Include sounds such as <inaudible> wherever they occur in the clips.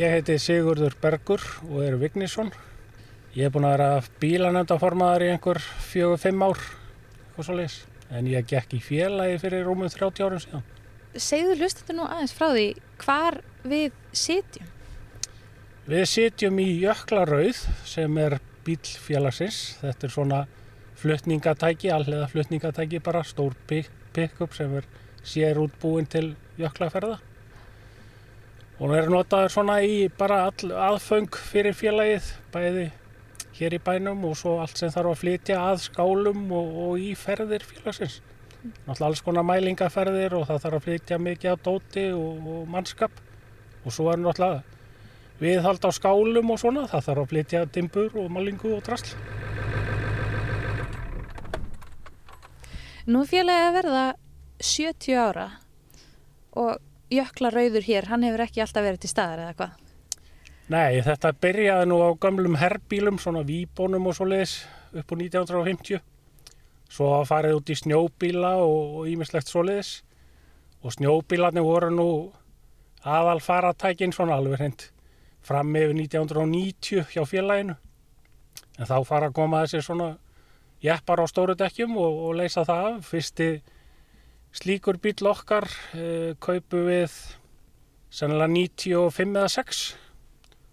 Ég heiti Sigurður Bergur og er Vignisson. Ég hef búin að vera bílanöndaformaðar í einhver fjögur, fimm ár, eitthvað svo leiðis. En ég gekk í félagi fyrir rúmum 30 árum síðan. Segðu hlustendur nú aðeins frá því hvar við sitjum. Við sitjum í Jöklarauð sem er bíl félagsins. Þetta er svona flutningatæki, allega flutningatæki bara, stór pick-up sem er sér útbúin til jöklaferða. Og hún er notaður svona í bara all, aðföng fyrir félagið, bæði hér í bænum og svo allt sem þarf að flytja að skálum og, og í ferðir félagsins. Náttúrulega alls konar mælingaferðir og það þarf að flytja mikið á dóti og, og mannskap og svo er náttúrulega viðhald á skálum og svona, það þarf að flytja dimbur og málingu og drasl. Nú félagi að verða 70 ára og jökla rauður hér, hann hefur ekki alltaf verið til staðar eða hvað? Nei, þetta byrjaði nú á gamlum herbílum, svona výbónum og svo leiðis upp á 1950. Svo farið út í snjóbíla og ímislegt svo leiðis. Og snjóbílarnir voru nú aðal faratækin svona alveg hreint fram með 1990 hjá félaginu. En þá fara að koma þessi svona jeppar á stóru dekkjum og, og leysa það af. Fyrsti slíkur bíl okkar uh, kaupu við sennilega 95 eða 6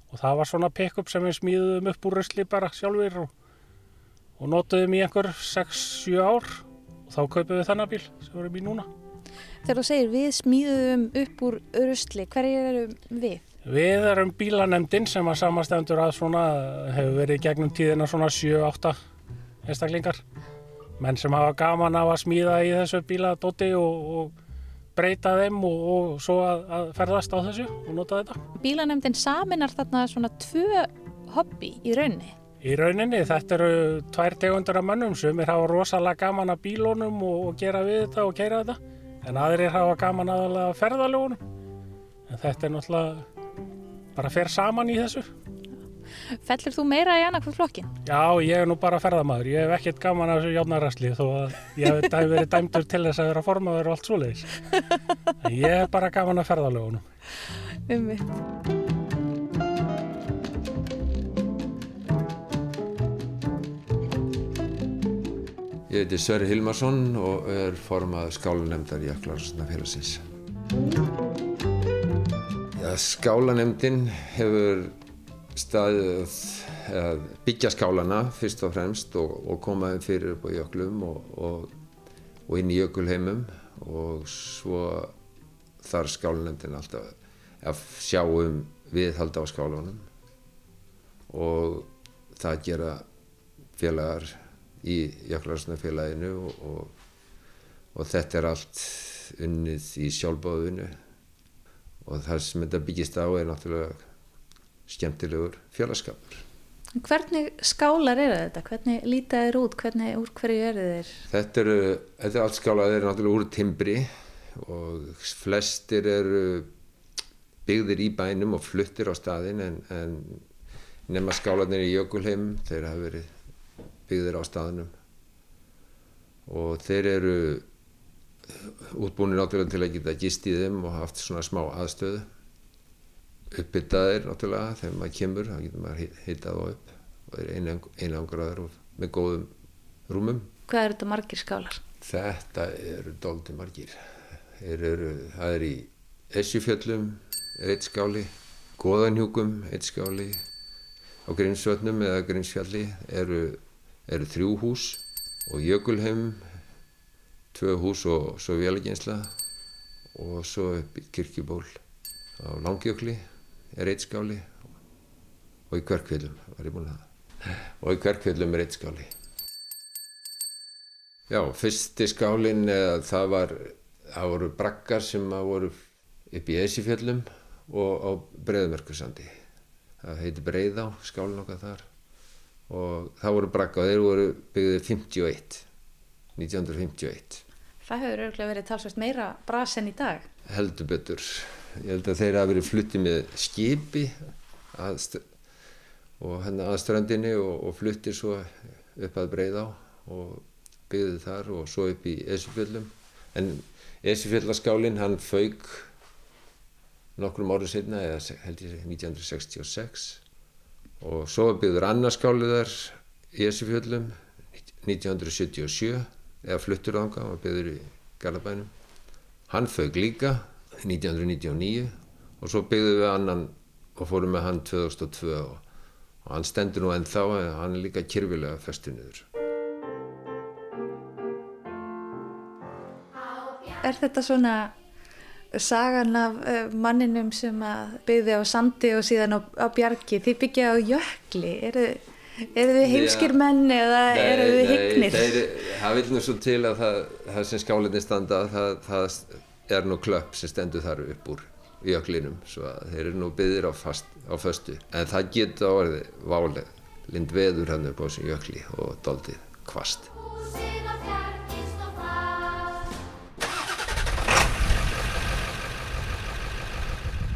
og það var svona pick-up sem við smíðum upp úr rusli bara sjálfur og, og notuðum í einhver 6-7 ár og þá kaupum við þennan bíl sem við erum í núna. Þegar þú segir við smíðum upp úr rusli, hverju erum við? Við erum bílanemdin sem að samastendur að svona hefur verið gegnum tíðina svona 7-8 einstaklingar menn sem hafa gaman af að smíða í þessu bíladóti og, og breyta þeim og, og svo að, að ferðast á þessu og nota þetta. Bílanemdin saminar þarna svona tvö hobby í rauninni. Í rauninni þetta eru tvær tegundur af mannum sem er hafa rosalega gaman af bílónum og, og gera við þetta og keira þetta en aðrir hafa gaman aðalega ferðalögunum en þetta er náttúrulega bara fer saman í þessu. Fellur þú meira í annað hvað flokkin? Já, ég er nú bara ferðamadur. Ég hef ekkert gaman af þessu játnarastli þó að ég hef verið dæmdur til þess að vera formadur og allt svoleiðis. Ég hef bara gaman af ferðalögunum. Um mitt. Ég heiti Sverri Hilmarsson og er formað skálanemdar í Aklarsnafélagsins. Skálanemdin hefur staðið að byggja skálana fyrst og fremst og, og koma þeim fyrir upp á jöklum og, og, og inn í jökulheimum og svo þarf skálanemdin alltaf að sjá um viðhald á skálunum og það gera félagar í Jöklarsnafélaginu og þetta er allt unnið í sjálfbáðinu og það sem þetta byggist á er náttúrulega skemmtilegur félagskapur. Hvernig skálar eru þetta? Hvernig líta þeir út? Hvernig, úr hverju eru þeir? Þetta eru, þetta er allt skálar, þeir eru náttúrulega úr timbri og flestir eru byggðir í bænum og fluttir á staðin en, en nema skálarnir í Jökulheim, þeir hafa verið byggðir á staðinum og þeir eru útbúinir náttúrulega til að geta gist í þeim og haft svona smá aðstöðu uppbyttaðir náttúrulega þegar maður kemur þá getur maður hitað á upp og er einangraður og með góðum rúmum. Hvað eru þetta margir skálar? Þetta eru doldi margir. Eru, það er í Esjufjöllum er eitt skáli Góðanhjúkum eitt skáli. Á Grímsvötnum eða Grímsfjalli eru, eru þrjú hús og Jökulheim tvö hús og svo vélaginsla og svo kirkjuból á Langjökli er eitt skáli og í Kverkvillum var ég búin að og í Kverkvillum er eitt skáli já, fyrsti skálin það var það voru brakkar sem voru upp í Esifjöllum og á Breiðmerkursandi það heiti Breiðá, skálin okkar þar. Og það voru brakka og þeir voru byggðið 51 1951 Það hefur örgulega verið talsvægt meira bras enn í dag. Heldur betur ég held að þeir hafa verið fluttið með skipi að og hérna að strandinni og, og fluttir svo upp að Breiðá og byggðið þar og svo upp í Esufjöllum en Esufjöllaskálinn hann fauk nokkrum árum setna eða held ég 1966 og svo byggður annarskáliðar í þessu fjöllum 1977 eða fluttur ánga, var byggður í Garðabænum. Hann fög líka 1999 og svo byggðum við annan og fórum með hann 2002 og, og hann stendur nú ennþá en hann er líka kyrfilega festu niður Er þetta svona sagan af uh, manninum sem að byggði á sandi og síðan á, á bjargi? Þið byggja á jökli, eru, eru þið heimskir Já. menn eða eru þið hignir? þeir, það vil nú svo til að það, það sem skálinni standa það, það er nú klöpp sem stendur þar upp úr jöklinum svo að þeir eru nú byggðir á, fast, á föstu en það getur orðið váleg lind veður hann upp á þessum jökli og doldið kvast.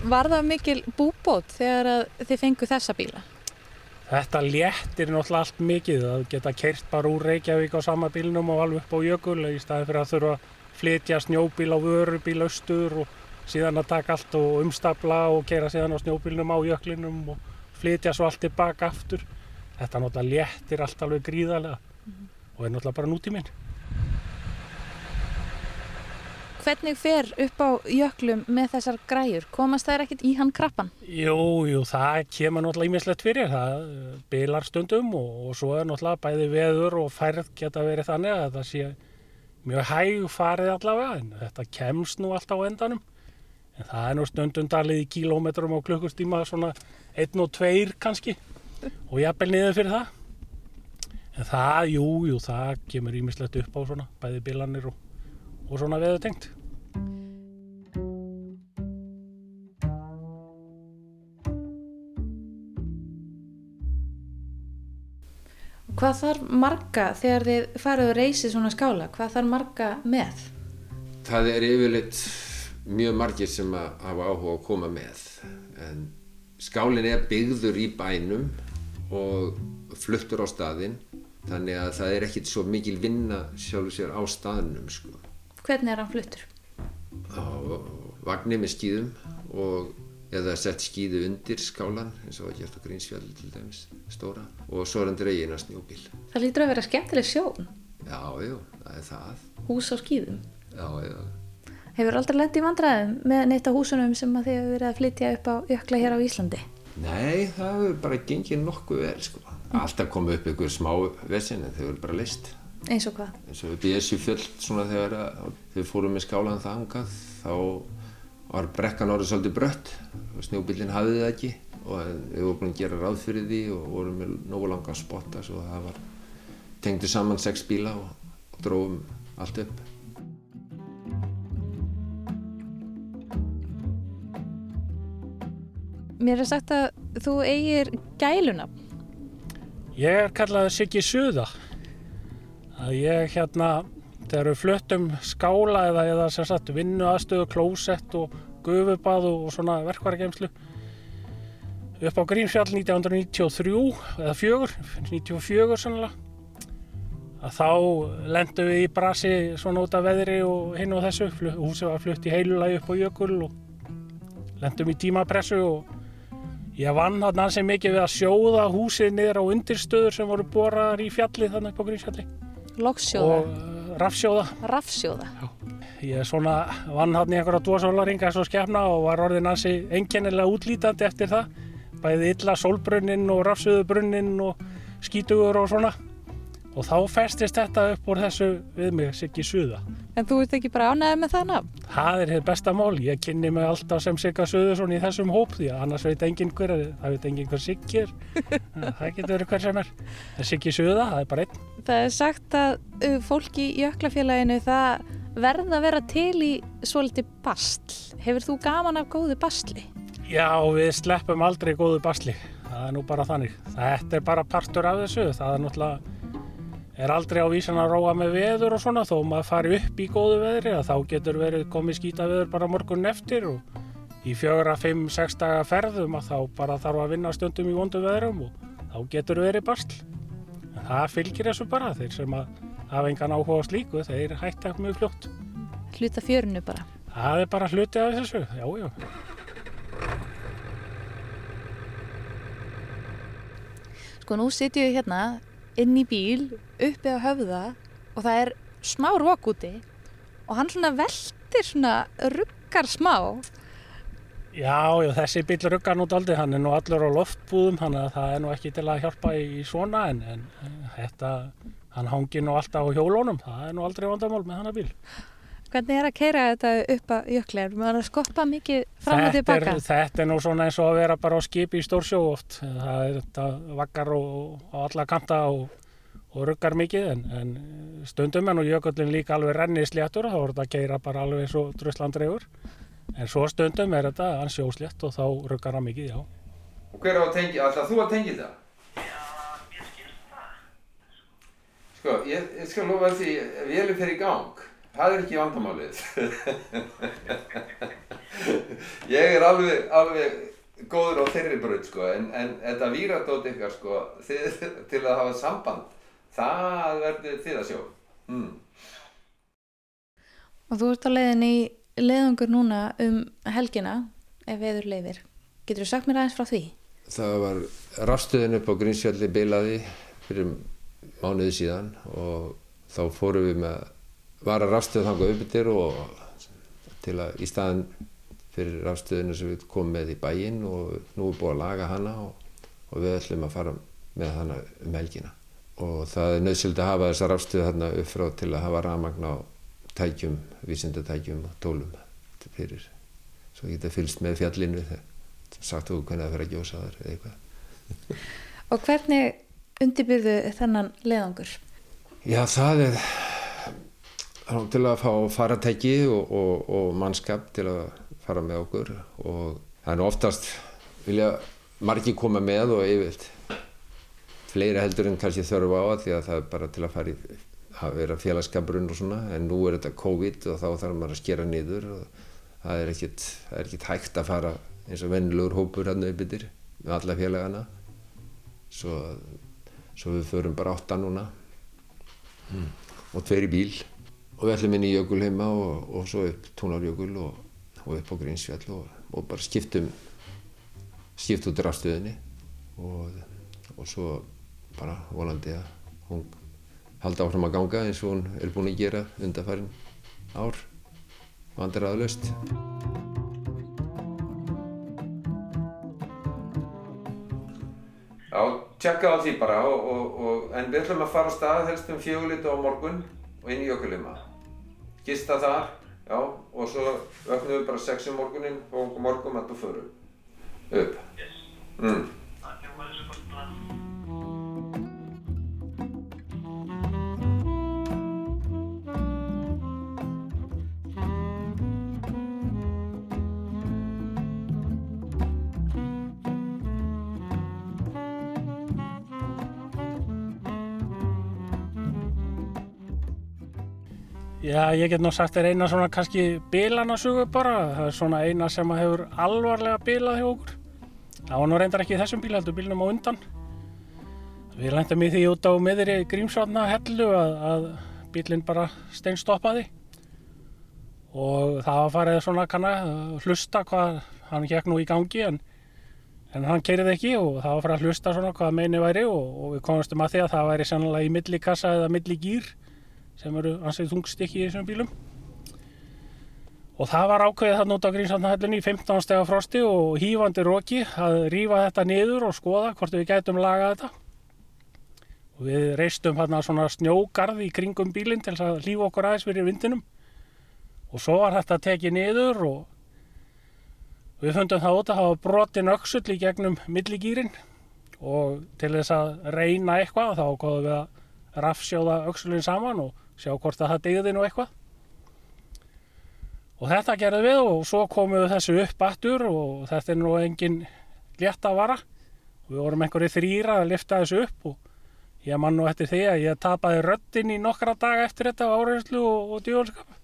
Var það mikil búbót þegar að þið fengu þessa bíla? Þetta léttir náttúrulega allt mikið að geta keirt bara úr Reykjavík á sama bílnum og alveg upp á jökul í staði fyrir að þurfa að flytja snjóbíl á vörubíl austur og síðan að taka allt og umstapla og keira síðan á snjóbílnum á jöklinum og flytja svo allt tilbaka aftur. Þetta náttúrulega léttir allt alveg gríðarlega og er náttúrulega bara nútíminn. Hvernig fer upp á jöklum með þessar græjur? Komast þær ekkert í hann krabban? Jú, jú, það kemur náttúrulega ímislegt fyrir, það eh, bilar stundum og, og svo er náttúrulega bæði veður og færð geta verið þannig að það sé mjög hæg farið allavega en þetta kemst nú alltaf á endanum. En það er nú stundum dalið í kílómetrum á klukkustíma svona einn og tveir kannski og jafnvel niður fyrir það. En það, jú, jú, það kemur ímislegt upp á svona bæði bilanir og, og svona veður Hvað þarf marga þegar þið farið og reysið svona skála? Hvað þarf marga með? það er yfirleitt mjög margir sem að hafa áhuga að koma með en skálinn er byggður í bænum og fluttur á staðinn þannig að það er ekkit svo mikil vinna sjálfur sér á staðnum sko. Hvernig er hann fluttur? á vagnir með skýðum og eða sett skýðu undir skálan eins og var gert á Grínsfjall til dæmis stóra og svo er hann dregin að snjóbíl Það lítur að vera skemmtileg sjón. já, já, það er það Hús á skýðum. já, já, Hefur aldrei lent í vandræðum með neitt á húsunum sem að þið hefur verið að flytja upp á jökla hér á Íslandi? nei, það hefur bara gengið nokkuð vel sko. alltaf komið upp ykkur smá vesin en þau eru bara list Eins og hvað? eins og upp í þessu fjöll svona þegar að- þau fórum með skálan þangað þá var brekkan orðið svolítið brött og snjóbílinn hafði það ekki og við vorum búin að gera ráð fyrir því og vorum með nógu langan spotta svo það var tengdu saman sex bíla og, og drófum allt upp Mér er sagt að þú eigir gæluna. Ég er kallaði Siggi Suða. Að ég hérna, þegar við fluttum skála eða, eða sagt vinnu aðstöðu, klósett og gufubað og svona verkvargemslu upp á Grímsfjall 1993 eða 4, 94 sannlega. Að þá lendum við í brasi svona út af veðri og hinn og þessu. Húsið var flutt í heilulagi upp á jökul og lendum í tímapressu og Ég vann hann ansið mikið við að sjóða húsið niður á undirstöður sem voru boraðar í fjallið þannig upp á Grímsfjalli Loksjóða. Rafsjóða. Rafsjóða. Ég svona vann hann í einhverja dósólaringa svo skefna og var orðin ansið einkennilega útlítandi eftir það. Bæði illa sólbrunnin og rafsjóðubrunnin og skítugur og svona. Og þá festist þetta upp úr þessu við mig, Siggi Suða. En þú ert ekki bara ánæðið með það nafn? Það er hitt besta mál. Ég kynni mig alltaf sem Sigga Suðursson í þessum hóp því að annars veit enginn hver er, það veit enginn hver Siggi er. <laughs> það getur verið hver sem er. En Siggi Suða, það er bara einn. Það er sagt að uh, fólk í jöklafélaginu það verða að vera til í svolítið bastl. Hefur þú gaman af góðu bastli? Já, við sleppum aldrei góðu basli. Það er nú bara þannig. Þetta er bara partur af þessu. Það er náttúrulega, er aldrei á vísan að róa með veður og svona þó maður fari upp í góðu veðri að þá getur verið komið skýta veður bara morgun eftir og í fjögra, fimm, sex daga ferðum að þá bara þarf að vinna stundum í vondu veðrum og þá getur verið bastl en það fylgir þessu bara þeir sem að hafa engan áhuga slíku þeir hætti ekki mjög fljótt. Hluta fjörunu bara. Það er bara hluti af þessu, jájá já. Sko nú sitjum við hérna inn í bíl uppi á höfða og það er smá rók úti og hann svona veltir svona ruggar smá Já, já, þessi bíl ruggar nú daldi, hann er nú allur á loftbúðum, þannig að það er nú ekki til að hjálpa í, svona, en, en þetta, hann hangi nú alltaf á hjólónum, það er nú aldrei vandamál með hann bíl. Hvernig er að keira þetta upp að jökli? Er maður að skoppa mikið fram og Þetta tilbaka? er, þetta er nú svona eins og að vera bara á skipi í stórsjó oft, það er þetta vaggar og, á alla kanta og, og ruggar mikið, en, en stundum er nú jökullin líka alveg renni sléttur, þá er þetta að keira bara alveg eins og druslandreigur, en svo stundum er þetta hans sjóslétt og þá ruggar hann mikið, já. Og hver á að tengja, alltaf þú að tengja það? Sko, ég, ég skal lofa því, ef vélum fer í gang, það er ekki vandamálið. ég er alveg, alveg góður á þeirri braut, sko, en, en þetta víradót ykkar, sko, þið, til að hafa samband, það verður þið að sjá. Mm. Og þú ert á leiðin í leiðungur núna um helgina ef veður leiðir. Getur þú sagt mér aðeins frá því? Það var rafstöðin upp á Grímsfjalli bilaði fyrir mánuði síðan og þá fórum við með vara rafstöð þangað uppbyttir og til að í staðin fyrir rafstöðinu sem við komum með í bæinn og nú er búið að laga hana og, og við ætlum að fara með hana um helgina og það er nöðsild að hafa þessa rafstöð þarna upp frá til að hafa rafmagn á tækjum, vísindatækjum og tólum fyrir svo geta fylgst með fjallinu þegar sagt þú hvernig það fyrir að gjósa þar eða eitthvað. Og hvernig undirbyrðu þennan leiðangur? Já, það er til að fá faratæki og, og, og mannskap til að fara með okkur. Og það er nú oftast vilja margi koma með og yfirlt fleiri heldur en kannski þörfu á það því að það er bara til að fara í að vera félagskapurinn og svona. En nú er þetta COVID og þá þarf maður að skera niður og það er ekkit, það er ekkit hægt að fara eins og vennilegur hópur hann auðbyttir með alla félagana. Svo, svo við förum bara átta núna. Mm. og tveir í bíl og við ætlum inn í jökul heima og, og svo upp tónarjökul og, og upp á Grínsfjall og, og bara skiptum skipt út rafstöðinni og, svo bara volandi að hún halda áfram að ganga eins og hún er búin að gera undanfærin ár vandræðalaust. Já, tjekka á því bara en við ætlum að fara á stað helst um fjögulítu á morgun og inn í Jökulima. Gista þar, já, og svo öfnum við bara sex um morgunin og morgum að þú förum upp. Mm. Já, ég get nú sagt þér eina svona kannski bilanasugu bara. Það er svona eina sem hefur alvarlega bilað hjá okkur. Það var nú reyndar ekki þessum bíl, heldur bílnum á undan. Við lendum í því út á miðri grímsvarna hellu að, að bílinn bara steinstoppaði. Og það var farið svona kanna að hlusta hvað hann gekk nú í gangi en, en hann keirið ekki og það var farið að hlusta svona hvað meini væri og, og við komumstum að því að það væri sannlega í millikassa eða milligýr sem eru ansið þungstykki í þessum bílum. Og það var ákveðið þarna út á Grímsandahöllinni í 15 stega frosti og hýfandi roki að rífa þetta niður og skoða hvort við gætum lagað þetta. Og við reistum hérna svona snjógarð í kringum bílinn til að lífa okkur aðeins fyrir vindinum. Og svo var þetta tekið niður og við fundum það út að hafa brotin öxull í gegnum milligýrin og til þess að reyna eitthvað þá góðum við að rafsjóða öxullin saman og sjá hvort að það degði nú eitthvað. Og þetta gerðum við og svo komum við þessu upp aftur og þetta er nú engin létt að vara. Og við vorum einhverju þrýra að lifta þessu upp og ég man nú eftir því að ég tapaði röddinn í nokkra daga eftir þetta á áreinslu og, og djúvölskap.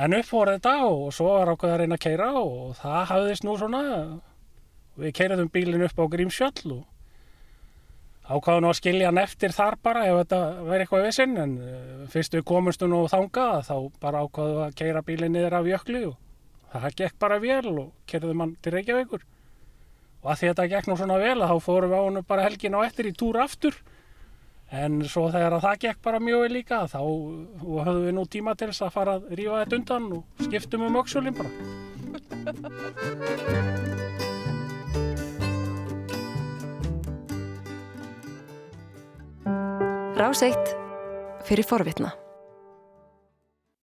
En upp voru þetta og svo var ákveð að reyna að keira og það hafðist nú svona. Við keiraðum bílinn upp á Grímsfjöll og ákvaðu nú að skilja hann eftir þar bara ef þetta verði eitthvað vissinn en uh, fyrst við komumstu nú þangað þá bara ákvaðu að keira bílinn niður af jökli og það gekk bara vel og kerðum hann til Reykjavíkur. Og að því að þetta gekk nú svona vel þá fórum við á hennu bara helgin á eftir í túr aftur. En svo þegar að það gekk bara mjög vel líka þá höfðum við nú tíma til þess að fara að rífa þetta undan og skiptum um öxulinn bara <laughs> Rás 1 fyrir forvitna.